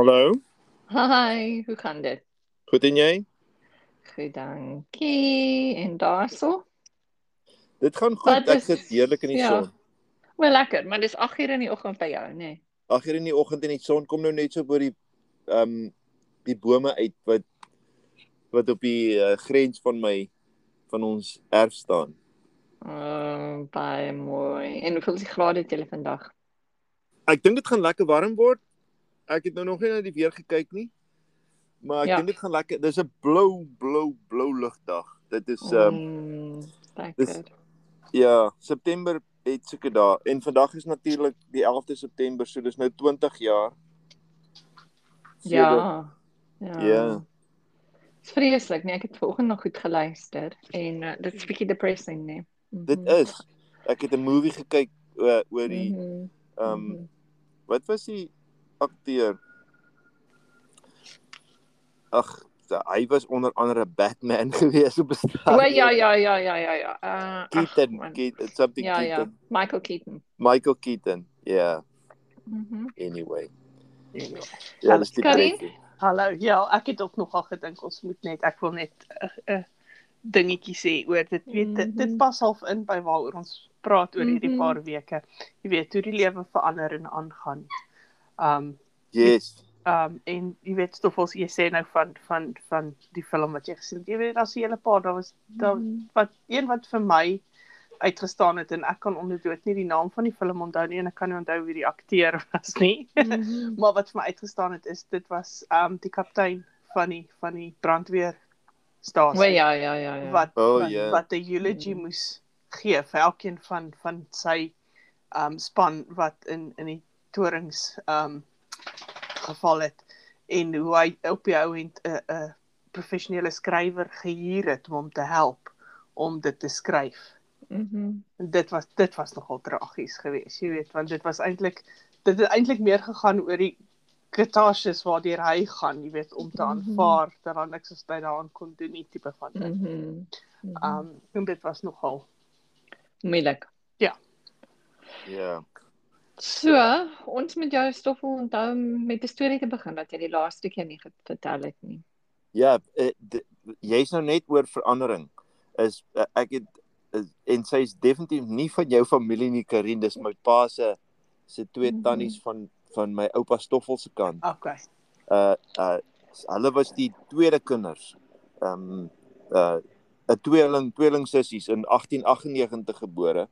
Hallo. Hi, hoe gaan dit? Goed en jy? Goed, dankie. En daarso? Dit gaan goed. Wat Ek is- sit heerlik in die ja. son. Wel lekker, maar dis 8 uur in die oggend by jou, nê? Nee. Ag hier in die oggend en die son kom nou net so bo die ehm um, die bome uit wat wat op die uh, grens van my van ons erf staan. Oh, baie mooi. En hoeveel grade het jy vandag? Ek dink dit gaan lekker warm word. Ek het nou nog nie na die weer gekyk nie. Maar ek Ja. dink dit gaan lekker. Dis 'n blou blou blou lugdag. Dit is ehm um, Mm, lekker. ja, September het sulke dae en vandag is natuurlik die 11de September, so dis nou 20 jaar. So Ja. Ja. Ja. Dis vreeslik, nee, ek het vanoggend nog goed geluister en uh, dit is bietjie depressing, nee. Dit is. Ek het 'n movie gekyk oor oor die Mhm, ehm um, mhm. wat was die akteur? Ag, hy was onder andere Batman gewees op 'n stadium. O ja, ja, ja, ja, ja, ja. Uh, Keaton, man. Keaton, something Ja, ja, Keaton. Michael Keaton. Michael Keaton. Ja, Mhm. anyway. Anyway. Ja, dis die Karin? Hallo. Ja, ek het ook nogal gedink ons moet net ek wil net 'n uh, uh, dingetjie sê oor dit weet dit, dit Mhm. pas half in by waaroor ons praat oor hierdie Mhm. paar weke. Jy weet hoe die lewe verander en aangaan. Um Yes. um en jy weet stoffels jy sê nou van van van die film wat jy gesien het. Jy weet daar's 'n hele paar daar was daar Mhm. wat een wat vir my uitgestaan het en ek kan onderdood nie die naam van die film onthou nie en ek kan nie onthou wie die akteur was nie. Mhm. Maar wat vir my uitgestaan het is dit was um die kaptein van die van die brandweerstasie O ja, ja, ja, ja. wat Oh, wat, ja. wat 'n eulogy Mm. moes gee vir elkeen van van sy um span wat in in die torings um geval het en hoe hy op die ou end 'n 'n professionele skrywer gehuur het om hom te help om dit te skryf. Mhm. En dit was dit was nogal tragies geweest, jy weet, want dit was eintlik dit het eintlik meer gegaan oor die katarsis waardeur hy gaan, jy weet, om te Mhm. aanvaar dat daar niks is by daaraan kon doen nie tipe van ding. Mhm. Mhm. Um en dit was nogal moeilik. Ja. So, ons moet jou stoffel onthou om met 'n storie te begin wat jy die laaste keer nie vertel het nie. Ja, eh, jy's nou net oor verandering. Is eh, ek het is, en sy's definitief nie van jou familie nie, Karin, dis my pa se se twee Mhm. tannies van van my oupa Stoffel se kant. okay. Uh uh hulle was die tweede kinders. Um uh 'n tweeling tweeling sissies in 1898 gebore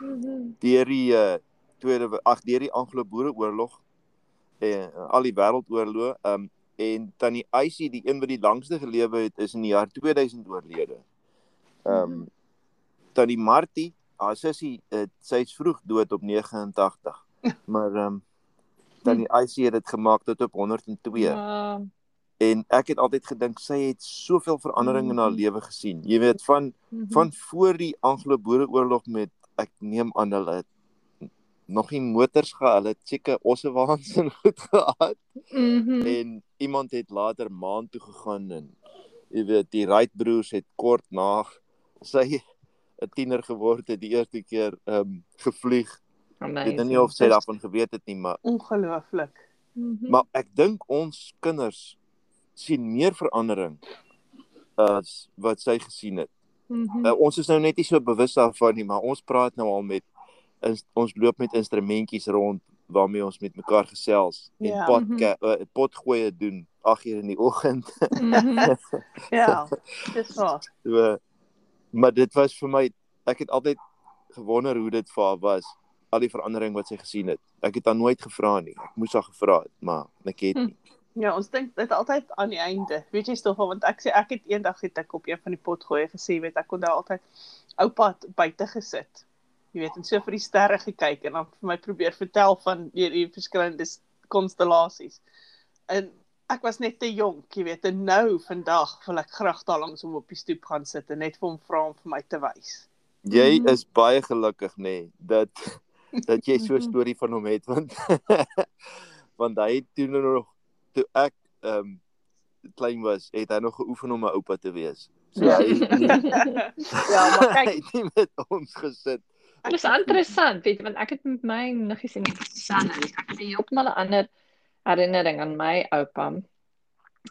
Mhm. deur die uh tweede ag deur die Anglo-Boereoorlog en uh, al die wêreldoorloë um en tannie Icy die een wat die langste gelewe het is in die jaar 2000 oorlede. Um Mhm. tannie Martie, haar sussie, het sy's vroeg dood op 89. Maar um tannie Icy het dit gemaak tot op 102. Ja. En ek het altyd gedink sy het soveel verandering in haar Mhm. lewe gesien. Jy weet van Mhm. van voor die Anglo-Boereoorlog met ek neem aan hulle het nog nie motors gehad, hulle het seker ossewaans en goed gehad Mhm. en iemand het later maan toe gegaan en jy weet die Wright broers het kort na sy 'n tiener geword het die eerste keer ehm um, gevlieg. Ek weet nou nie of sy daarvan geweet het nie, maar Ongelooflik. Mhm. maar ek dink ons kinders sien meer verandering as wat sy gesien het. Mhm. Uh, ons is nou net nie so bewus daarvan nie, maar ons praat nou al met ons loop met instrumentjies rond waarmee ons met mekaar gesels en Ja. pot Mhm. uh, potgoeie doen 8 uur in die oggend. Mhm. Ja, dis waar. so, maar dit was vir my ek het altyd gewonder hoe dit vir haar was al die verandering wat sy gesien het. Ek het haar nooit gevra nie. Ek moes haar gevra het, maar ek het Hm. nie. Ja, ons dink dit altyd aan die einde. Weet jy stoffel want ek sê ek het eendag het ek op een van die potgoeie gesê, weet ek kon daar altyd oupa buite gesit. Jy weet, en so vir die sterre gekyk en dan vir my probeer vertel van die, die verskillende konstellasies. En ek was net te jonk, jy weet, en nou vandag wil ek graag daar langs hom op die stoep gaan sit en net vir hom vra om vir my te wys. Jy Mhm. is baie gelukkig nê nee, dat dat jy so 'n Mhm. storie van hom het want want hy toe nog toe ek ehm um, klein was, het hy nog geoefen om 'n oupa te wees. So Ja. hy Ja, maar kyk, hy het nie met ons gesit. Dit is interessant, weet jy, want ek het met my niggies en Susanne, ek het heeltemal 'n ander herinnering aan my oupa.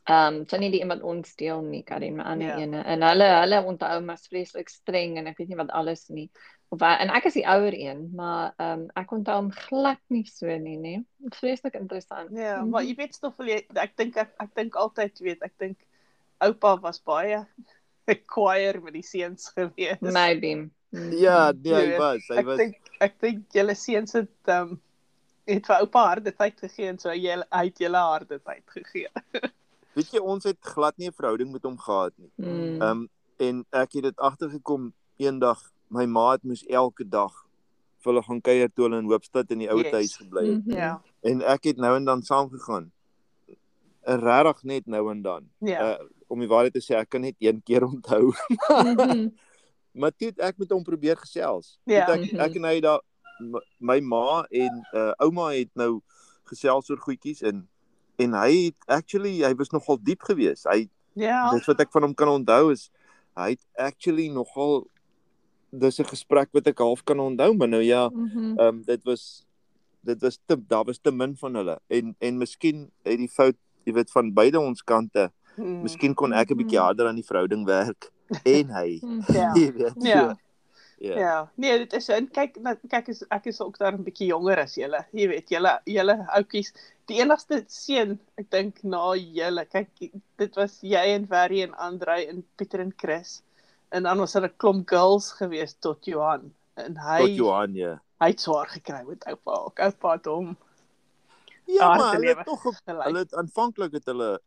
Ehm um, so nie die een wat ons deel nie, Karin, maar ander Ja. ene. En hulle hulle onthou maar vreeslik streng en ek weet nie wat alles nie. Of en ek is die ouer een, maar ehm um, ek onthou hom glad nie so nie, nê. Vreeslik interessant. Ja, Mhm. maar jy weet stoffel jy ek dink ek, ek dink altyd weet, ek dink oupa was baie choir met die seuns gewees. Maybe. Mm. Ja, nee, Jy hy was, hy ek was dink ek dink julle seuns het ehm um, het vir oupa harde tyd gegee en so jy hy het julle harde tyd gegee. weet jy ons het glad nie 'n verhouding met hom gehad nie. Mm. Ehm um, en ek het dit agtergekom eendag my ma het moes elke dag vir hulle gaan kuier toe hulle in Hoopstad in die ou Yes. huis gebly het. Mhm. Ja. En ek het nou en dan saamgegaan. Regtig net nou en dan. Ja. Uh, om die waarheid te sê, ek kan net een keer onthou. Mhm. maar toe ek met hom probeer gesels. Ja. Ek ek en hy daar my ma en uh, ouma het nou gesels oor goedjies en en hy het actually hy was nogal diep geweest. Hy Ja. dis wat ek van hom kan onthou is hy het actually nogal dis 'n gesprek wat ek half kan onthou, maar nou ja, Mhm. ehm um, dit was dit was te daar was te min van hulle en en miskien het die fout, jy weet van beide ons kante. Hmm. Miskien kon ek 'n bietjie Mhm. harder aan die verhouding werk en hy. Ja. Jy weet. Ja. So, ja. Ja, nee, dit is so. En kyk, nou, kyk is ek is ook daar 'n bietjie jonger as julle. Jy weet, julle julle oudjies, die enigste seun, ek dink na julle. Kyk, dit was jy en Verrie en Andrei en Pieter en Chris. En dan was daar 'n klomp girls gewees tot Johan. En hy Tot Johan ja. hy het swaar gekry met oupa. Ook oupa het hom Ja, maar hulle het tog hulle het aanvanklik het hulle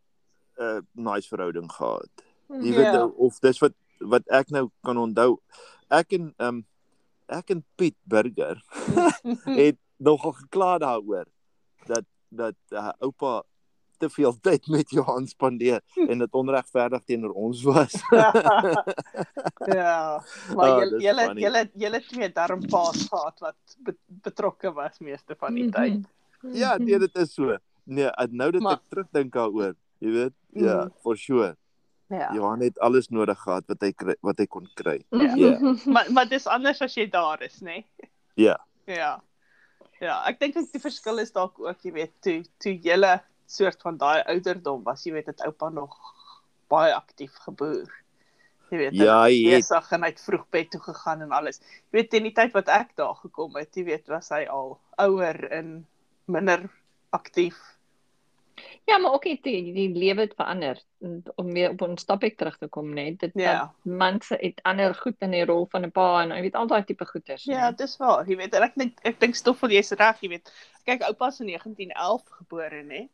'n uh, nice verhouding gehad. Jy weet Ja. of dis wat wat ek nou kan onthou. Ek en ehm um, ek en Piet Burger het nogal gekla daaroor dat dat uh, oupa te veel tyd met Johan spandeer en dit onregverdig teenoor ons was. ja, maar Oh, julle julle julle julle twee darm paas gehad wat be, betrokke was meeste van die tyd. Mhm. ja, nee, dit is so. Nee, nou dat Maar- ek terugdink daaroor, jy weet, ja, Mm. for sure. Ja. Johan het alles nodig gehad wat hy kry, wat hy kon kry. Mhm. Ja. Maar maar dis anders as jy daar is, nê? Nee? Ja. Ja. Ja, ek dink dat die verskil is dalk ook, jy weet, toe toe julle soort van daai ouderdom was, jy weet, het oupa nog baie aktief geboer. Jy weet, Ja, hy hy het besig en hy het vroeg bed toe gegaan en alles. Jy weet, teen die tyd wat ek daar gekom het, jy weet, was hy al ouer en minder aktief. Ja, maar ook die die, die lewe het verander. Om weer op ons topik terug te kom net, dit Ja. dat mense het ander goed in die rol van 'n pa en jy weet al daai tipe goeters. Ja, né? dis waar, jy weet, en ek dink ek dink stoffel jy's reg, jy weet. Kyk, oupa is in 1911 gebore, nê?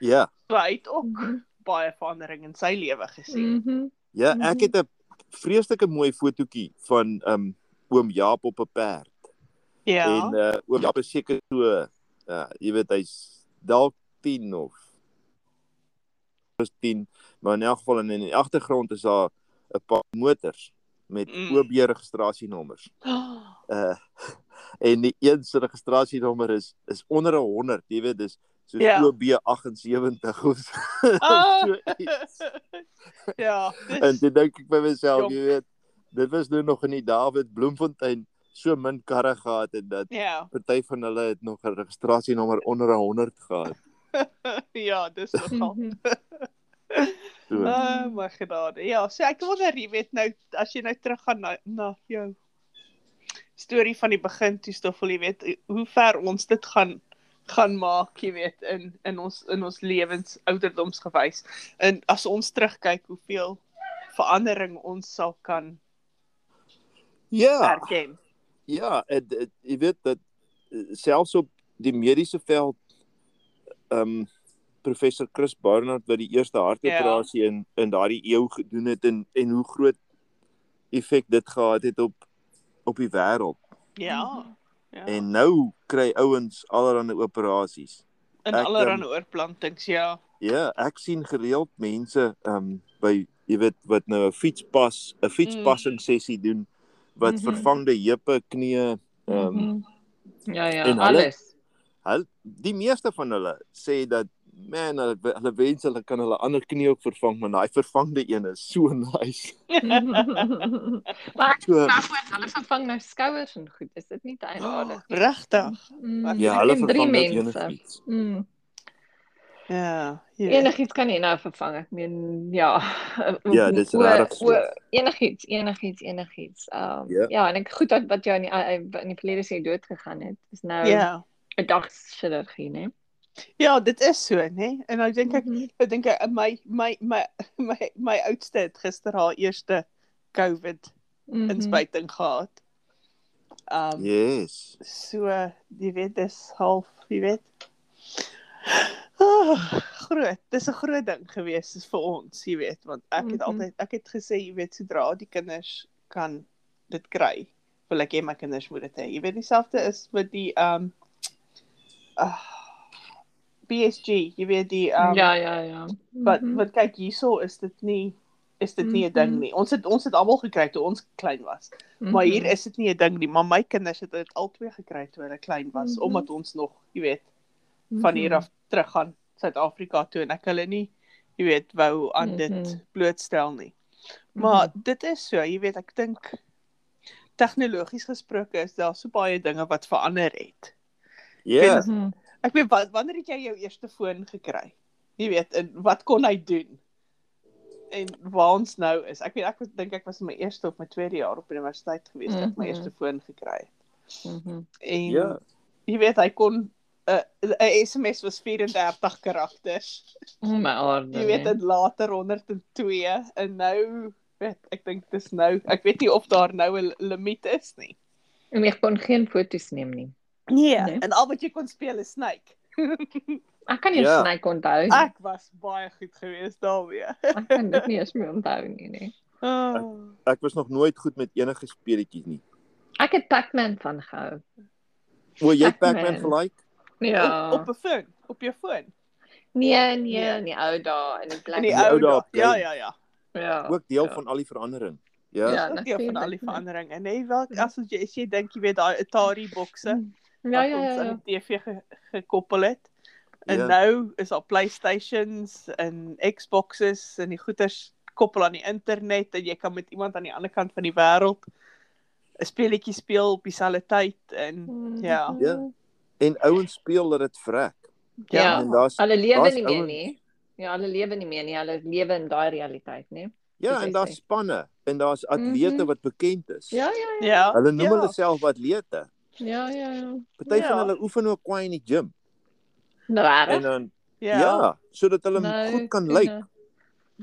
ja. So hy het ook baie verandering in sy lewe gesien. Mhm. Ja, ek Mhm. het 'n vreeslike mooi fotootjie van um oom Jaap op 'n perd. Ja. En uh oom Jaap is seker so uh jy weet hy's dalk 10 of is 10, maar in elk geval in in die agtergrond is daar 'n paar motors met Mm. OB registrasienommers. Oh, Uh en die een se registrasienommer is is onder 'n 100, jy weet, dis so Ja. OB 78 of so. Ah. so iets. ja, En dis toe dink ek by myself, Jong. jy weet, dit was nou nog in die David Bloemfontein so min karre gehad en dat ja, party van hulle het nog 'n registrasienommer onder 'n 100 gehad. ja, dis nogal. So, Oh my genade. Ja, so ek wonder, jy weet nou as jy nou teruggaan na na jou storie van die begin toe stoffel, jy weet hoe ver ons dit gaan gaan maak, jy weet, in in ons in ons lewens ouderdomsgewys. En as ons terugkyk hoeveel verandering ons sal kan ja, erken. ja, en, en, jy weet dat eh, selfs op die mediese veld ehm um, professor Chris Barnard wat die eerste hartoperasie ja. in in daardie eeu gedoen het en en hoe groot effek dit gehad het op op die wêreld. Ja. Ja. En nou kry ouens allerlei operasies. in ek, allerlei oorplantings, ja. Ja, ek sien gereeld mense ehm um, by jy weet wat nou 'n fietspas, 'n fietspassing sessie doen wat Mhm. vervangde heupe, knieë ehm um, Mhm. Ja ja, en hulle- alles. hulle die meeste van hulle sê dat man hulle hulle wens hulle kan hulle ander knie ook vervang, maar daai vervangde een is so nice. maar So nou voor hulle vervang nou skouers en goed. Is dit nie te eenvoudig? Regtig. Mm, ja, hulle vervang dit mense. enigiets. Mm. Ja, jy weet. Enigiets kan jy nou vervang. Ek meen ja. Ja, dis regtig Enigiets, enigiets, enigiets. Ehm Ja. ja, en ek goed dat wat jou in die in die verlede sê dood gegaan het. Is nou Ja. 'n dagchirurgie, né? Ja, dit is so, né? En nou dink ek Mhm. ek dink ek my my my my my oudste het gister haar eerste COVID Mhm. inspuiting gehad. Um Yes. so jy weet dis half, jy weet. Oh, groot. Dis 'n groot ding gewees is vir ons, jy weet, want ek het Mhm. altyd ek het gesê, jy weet, sodra die kinders kan dit kry, wil ek hê my kinders moet dit hê. Jy weet dieselfde is met die um uh, BSG, jy weet die um ja, ja, ja. wat Mhm. wat kyk hierso is dit nie is dit nie 'n ding Mhm. nie. Ons het ons het almal gekry toe ons klein was. Maar hier Mhm. is dit nie 'n ding nie, maar my kinders het dit albei gekry toe hulle klein was Mhm. omdat ons nog, jy weet, van hier af terug gaan Suid-Afrika toe en ek hulle nie, jy weet, wou aan dit Mhm. blootstel nie. Maar dit is so, jy weet, ek dink tegnologies gesproke is daar so baie dinge wat verander het. Ja. Mhm. Ek weet wat wanneer het jy jou eerste foon gekry? Jy weet, en wat kon hy doen? En waar ons nou is. Ek weet ek was- dink ek was in my eerste of my tweede jaar op universiteit gewees toe ek my Mhm. eerste foon gekry het. Mhm. En Ja. jy weet hy kon 'n uh, 'n SMS was 34 karakters. O my aarde. Jy weet nee. dit later 102 en nou weet ek dink dis nou ek weet nie of daar nou 'n limiet is nie. En jy kon geen foto's neem nie. Nee, Nee. en al wat jy kon speel is Snake. Ek kan nie Ja. snyk onthou nie. Ek was baie goed geweest daarmee. Ek kan dit nie eens meer onthou nie, nee. Oh. Ek was nog nooit goed met enige speletjies nie. Ek het Pac-Man van gehou. O, jy het Pac-Man. Gelike? Ja. Op, op 'n foon, op jou foon. nee, nee, Nee. in die ou dae in die plek. In die ou dae Ja, ja, ja. ja. Ook deel ja. van al die verandering. Ja. Ja, ook deel van al die nee. veranderinge. Nee, wel as jy as jy dink jy weet daai Atari bokse Ja, wat ja, ons ja. aan ja. die TV ge, gekoppel het. En Ja. nou is daar PlayStations en Xboxes en die goeters koppel aan die internet en jy kan met iemand aan die ander kant van die wêreld 'n speletjie speel op dieselfde tyd en ja. Mhm. Ja. En ouens speel dat dit vrek. Ja. En daar's Hulle lewe nie meer ouens- nie. Ja, hulle lewe nie meer nie. Hulle lewe in daai realiteit, nee. Ja, en daar's spanne en daar's atlete Mhm. wat bekend is. Ja, ja, ja. Ja. Hulle noem ja. hulle self atlete. Ja, ja, ja. Party Ja. van hulle oefen ook kwai in die gym. Nou, En reg? dan Ja. ja, sodat hulle Nou, goed kan lyk.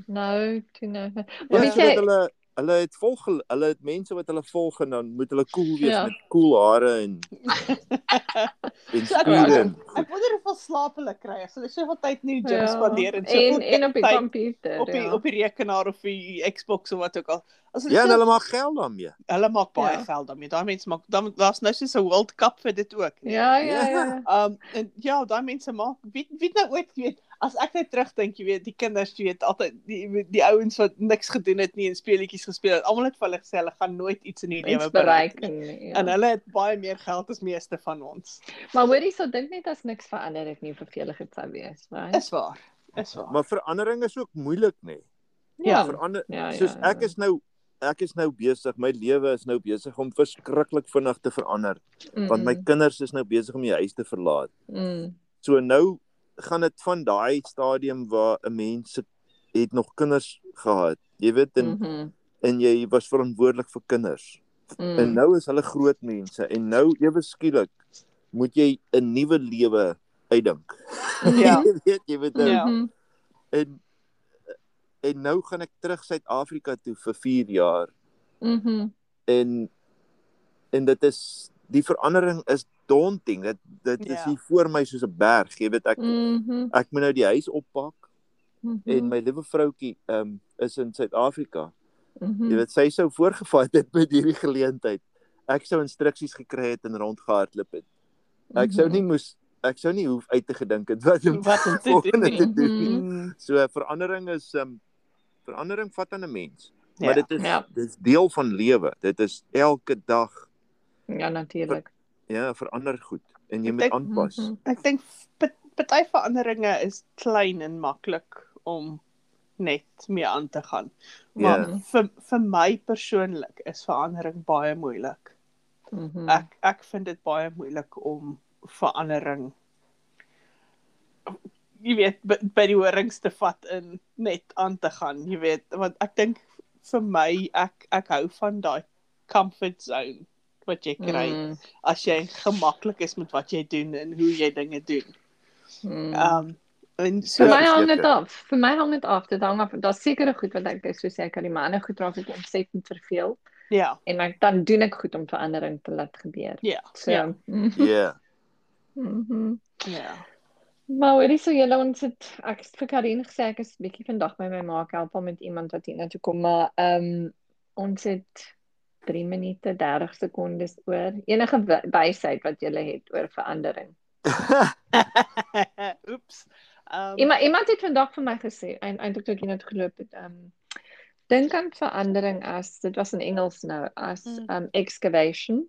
nou. Toe nou. Maar Ja, weet sodat jy, hulle hulle het volg hulle het mense wat hulle volg en dan moet hulle cool wees Ja. met cool hare en en So ek spiere. en wonder, ek wonder hoeveel slaap hulle kry as hulle soveel tyd in die gym ja. spandeer en en, soveel en op die tyd komputer. op die ja. op die rekenaar of die Xbox of wat ook al. As Ja, en so- hulle maak geld daarmee. hulle maak baie Ja. geld daarmee. Daai mense maak dan daar's nou so 'n World Cup vir dit ook. nie? Ja, ja, ja. Um en ja, daai mense maak weet weet nou ooit weet as ek net terugdink jy weet die kinders jy weet altyd die die ouens wat niks gedoen het nie en speletjies gespeel het. Almal het vir hulle gesê hulle gaan nooit iets in die lewe Iets bereik. nie. en- Ja. En hulle het baie meer geld as meeste van ons. Maar hoorie, so dink net as niks verander het nie vervelig dit sou wees, right? Is waar. Is waar. Maar verandering is ook moeilik, nê. ja. Verander Ja, ja, soos ja. ek is nou ek is nou besig, my lewe is nou besig om verskriklik vinnig te verander want my Mm, kinders is nou besig om die huis te verlaat. mm, So nou gaan dit van daai stadium waar 'n mens se- het nog kinders gehad. Jy weet en mhm, en jy was verantwoordelik vir kinders. mm. En nou is hulle groot mense en nou ewe skielik moet jy 'n nuwe lewe uitdink. Ja. jy weet jy weet nou, Ja. En en nou gaan ek terug Suid-Afrika toe vir 4 jaar mhm, en en dit is die verandering is daunting. Dit dit is Ja. hier voor my soos 'n berg. Jy weet ek mhm, ek moet nou die huis oppak mhm, en my liewe vroutjie ehm um, is in Suid-Afrika. mhm. Jy weet sy sou voorgevat het met hierdie geleentheid. Ek sou instruksies gekry het en rondgehardloop het. Ek sou Mhm. nie moes ek sou nie hoef uit te gedink het wat om Wat om te doen. Mm. So verandering is ehm um, verandering vat aan 'n mens. Ja. Maar dit is Ja. dit is deel van lewe. Dit is elke dag Ja, natuurlik. ja, verander goed en jy Ek moet dink- aanpas. Mhm. Ek dink pa- party veranderinge is klein en maklik om net mee aan te gaan. Maar Ja. vir vir my persoonlik is verandering baie moeilik. Mhm. Ek ek vind dit baie moeilik om verandering jy weet by, by die horings te vat en net aan te gaan, jy weet, want ek dink vir my ek ek hou van daai comfort zone wat jy kry mm. Mm, as jy gemaklik is met wat jy doen en hoe jy dinge doen. mm. Um en so Vir my hang dit af. Vir my hang dit af. Dit hang af. Daar's sekere goed wat ek soos ek kan die manne goed raak ek ontsettend verveel ja, en ek dan doen ek goed om verandering te laat gebeur. ja, So. ja. mhm, Ja. mhm. ja. Maar hoorie so julle ons het ek het vir Karin gesê ek is bietjie vandag by my ma help om met iemand wat hier na toe kom, maar ehm um, ons het 3 minute 30 sekondes oor. Enige wysheid wat julle het oor verandering. Oeps. Um, Iemand iemand het vandag vir my gesê en eintlik toe ek hier net geloop het, ehm um, dink aan verandering as dit was in Engels nou as Mm. um excavation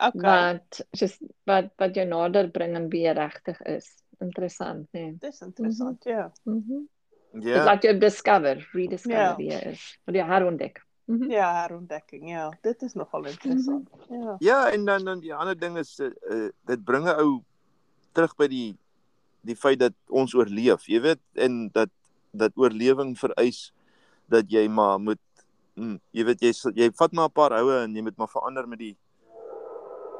okay. wat just wat wat jou nader bring en wie jy regtig is. Interessant, nee. Dis interessant, ja. Mhm. Dit Ja. laat jou discover, rediscover Ja. is. Wat jy herontdek. Mhm. Ja, herontdekking, ja. Dit is nogal interessant. Ja. Ja, en dan dan die ander ding is uh, dit bring 'n ou terug by die die feit dat ons oorleef, jy weet, en dat dat oorlewing vereis dat jy maar moet mm, jy weet jy jy vat maar 'n paar houe en jy moet maar verander met die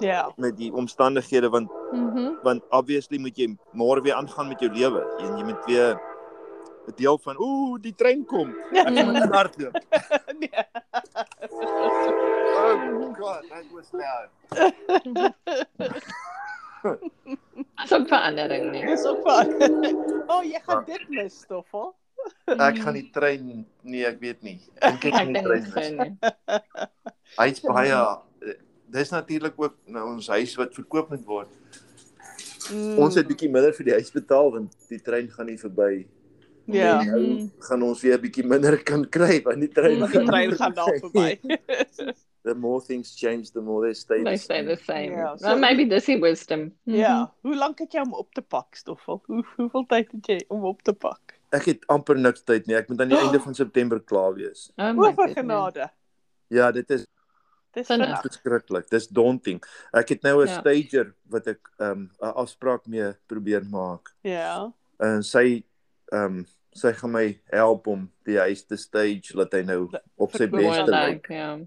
Ja. met die omstandighede want Mhm. want obviously moet jy môre weer aangaan met jou lewe en jy moet weer 'n deel van ooh die trein kom ek moet hardloop nee. oh god that was loud Dis ook verandering nie. Dis ook van. oh, jy gaan dit mis, Stoffel. ek gaan die trein nee ek weet nie dink ek Ek nie dink trein so is. nie. hy's baie dis natuurlik ook nou ons huis wat verkoop moet word Mm, ons het bietjie minder vir die huis betaal want die trein gaan nie verby ja. Nou Mhm. gaan ons weer bietjie minder kan kry want die trein Die trein gaan daar verby. the more things change the more they stay They the stay same. the same. Ja, so- Well, maybe dis die wisdom. Ja. Hoe lank het jy om op te pak, Stoffel? Hoe hoeveel tyd het jy om op te pak? ek het amper niks tyd nie ek moet aan die einde van September klaar wees Oh goodness. genade. ja dit is Dis Vinnig. verskriklik dis daunting ek het nou 'n Ja. stager wat ek 'n um, 'n afspraak mee probeer maak Ja. en sy ehm um, sy gaan my help om die huis te stage laat hy nou op sy beste lyk ja.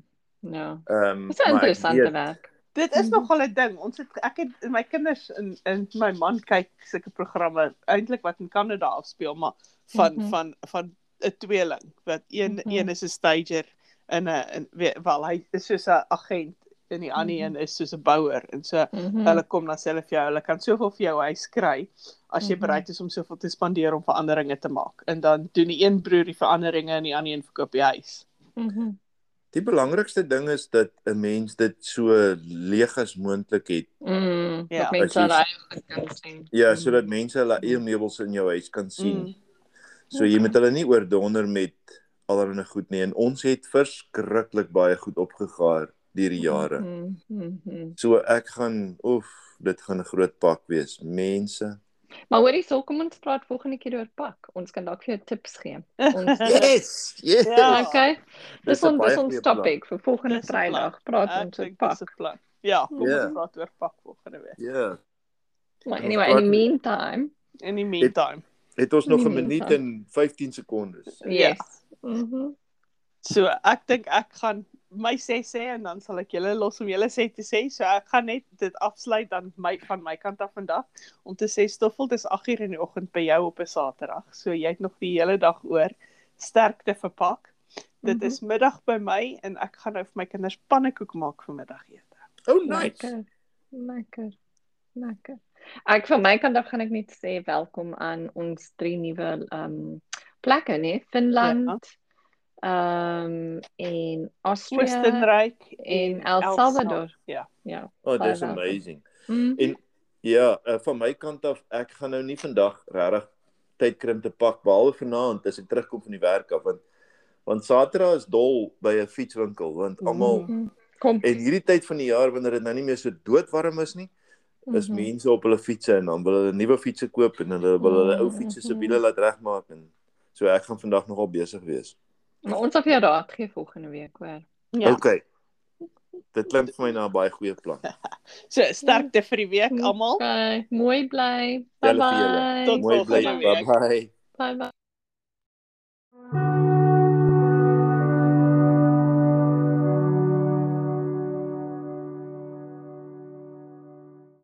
Ja. ehm Dis 'n interessante werk. Dit is Mhm. nogal 'n ding. Ons het ek het my kinders en en my man kyk sulke programme eintlik wat in Kanada afspeel, maar van Mhm. van van 'n tweeling wat een Mhm. een is 'n stager en 'n en we- wel hy is soos 'n agent en die ander Mhm. een is soos 'n bouer en so Mhm. hulle kom dan self jou hulle kan soveel vir jou huis kry as jy Mhm. bereid is om soveel te spandeer om veranderinge te maak en dan doen die een broer die veranderinge en die ander een verkoop die huis. Mhm. Die belangrikste ding is dat 'n mens dit so leeg as moontlik het. Mm. Ja. Dat mense jy- raai goed kan sien. Ja, sodat mense hulle eie meubels in jou huis kan sien. Mm. So jy moet hulle nie oordonder met allerlei goed nie en ons het verskriklik baie goed opgegaar deur die jare. Mhm. Mhm. So ek gaan oef, dit gaan 'n groot pak wees. Mense. Maar hoorie, so kom ons praat volgende keer oor pak. Ons kan dalk vir jou tips gee. Ons Yes. Yes. Ja. Okay. Dis Dis 'n ons dis ons goeie plan. topic vir volgende Dis. Vrydag. Praat Ek ons oor dis pak. Ja, kom Ja. ons praat oor pak volgende week. Ja. Maar Ons anyway, in the meantime, In die meantime. Het ons nog 'n minuut en 15 sekondes. Ja. yes. Mhm. So ek dink ek gaan my sê sê en dan sal ek julle los om julle sê te sê. So ek gaan net dit afsluit dan my van my kant af vandag om te sê Stoffel dis 8uur in die oggend by jou op 'n Saterdag. So jy het nog die hele dag oor sterkte verpak. Dit Mhm. is middag by my en ek gaan nou vir my kinders pannekoek maak vir middagete. Oh nice. Lekker. Lekker. Lekker. Ek van my kant af gaan ek net sê welkom aan ons drie nuwe ehm um, plekke, nee, Finland, ehm um, en Austria Oostenryk en El Salvador. Ja. Ja. Oh, dis Baie welkom. amazing. Mm. En ja, uh, van my kant af, ek gaan nou nie vandag regtig tyd kry om te pak behalwe vanaand as ek terugkom van die werk af want want Saterdag is dol by 'n fietswinkel want almal Mhm. Kom. en hierdie tyd van die jaar wanneer dit nou nie meer so doodwarm is nie, is Mhm. mense op hulle fietsse en dan wil hulle nuwe fietsse koop en hulle wil hulle ou fietsse se wiele laat regmaak en so ek gaan vandag nogal besig wees. Maar ons sal vir jou raad gee volgende week, hoor. Ja. Okay. Dit klink vir my na 'n baie goeie plan. So sterkte vir die week almal. Okay, mooi bly. Bye bye. Tot Mooi bly. volgende week. Bye bye. Bye bye.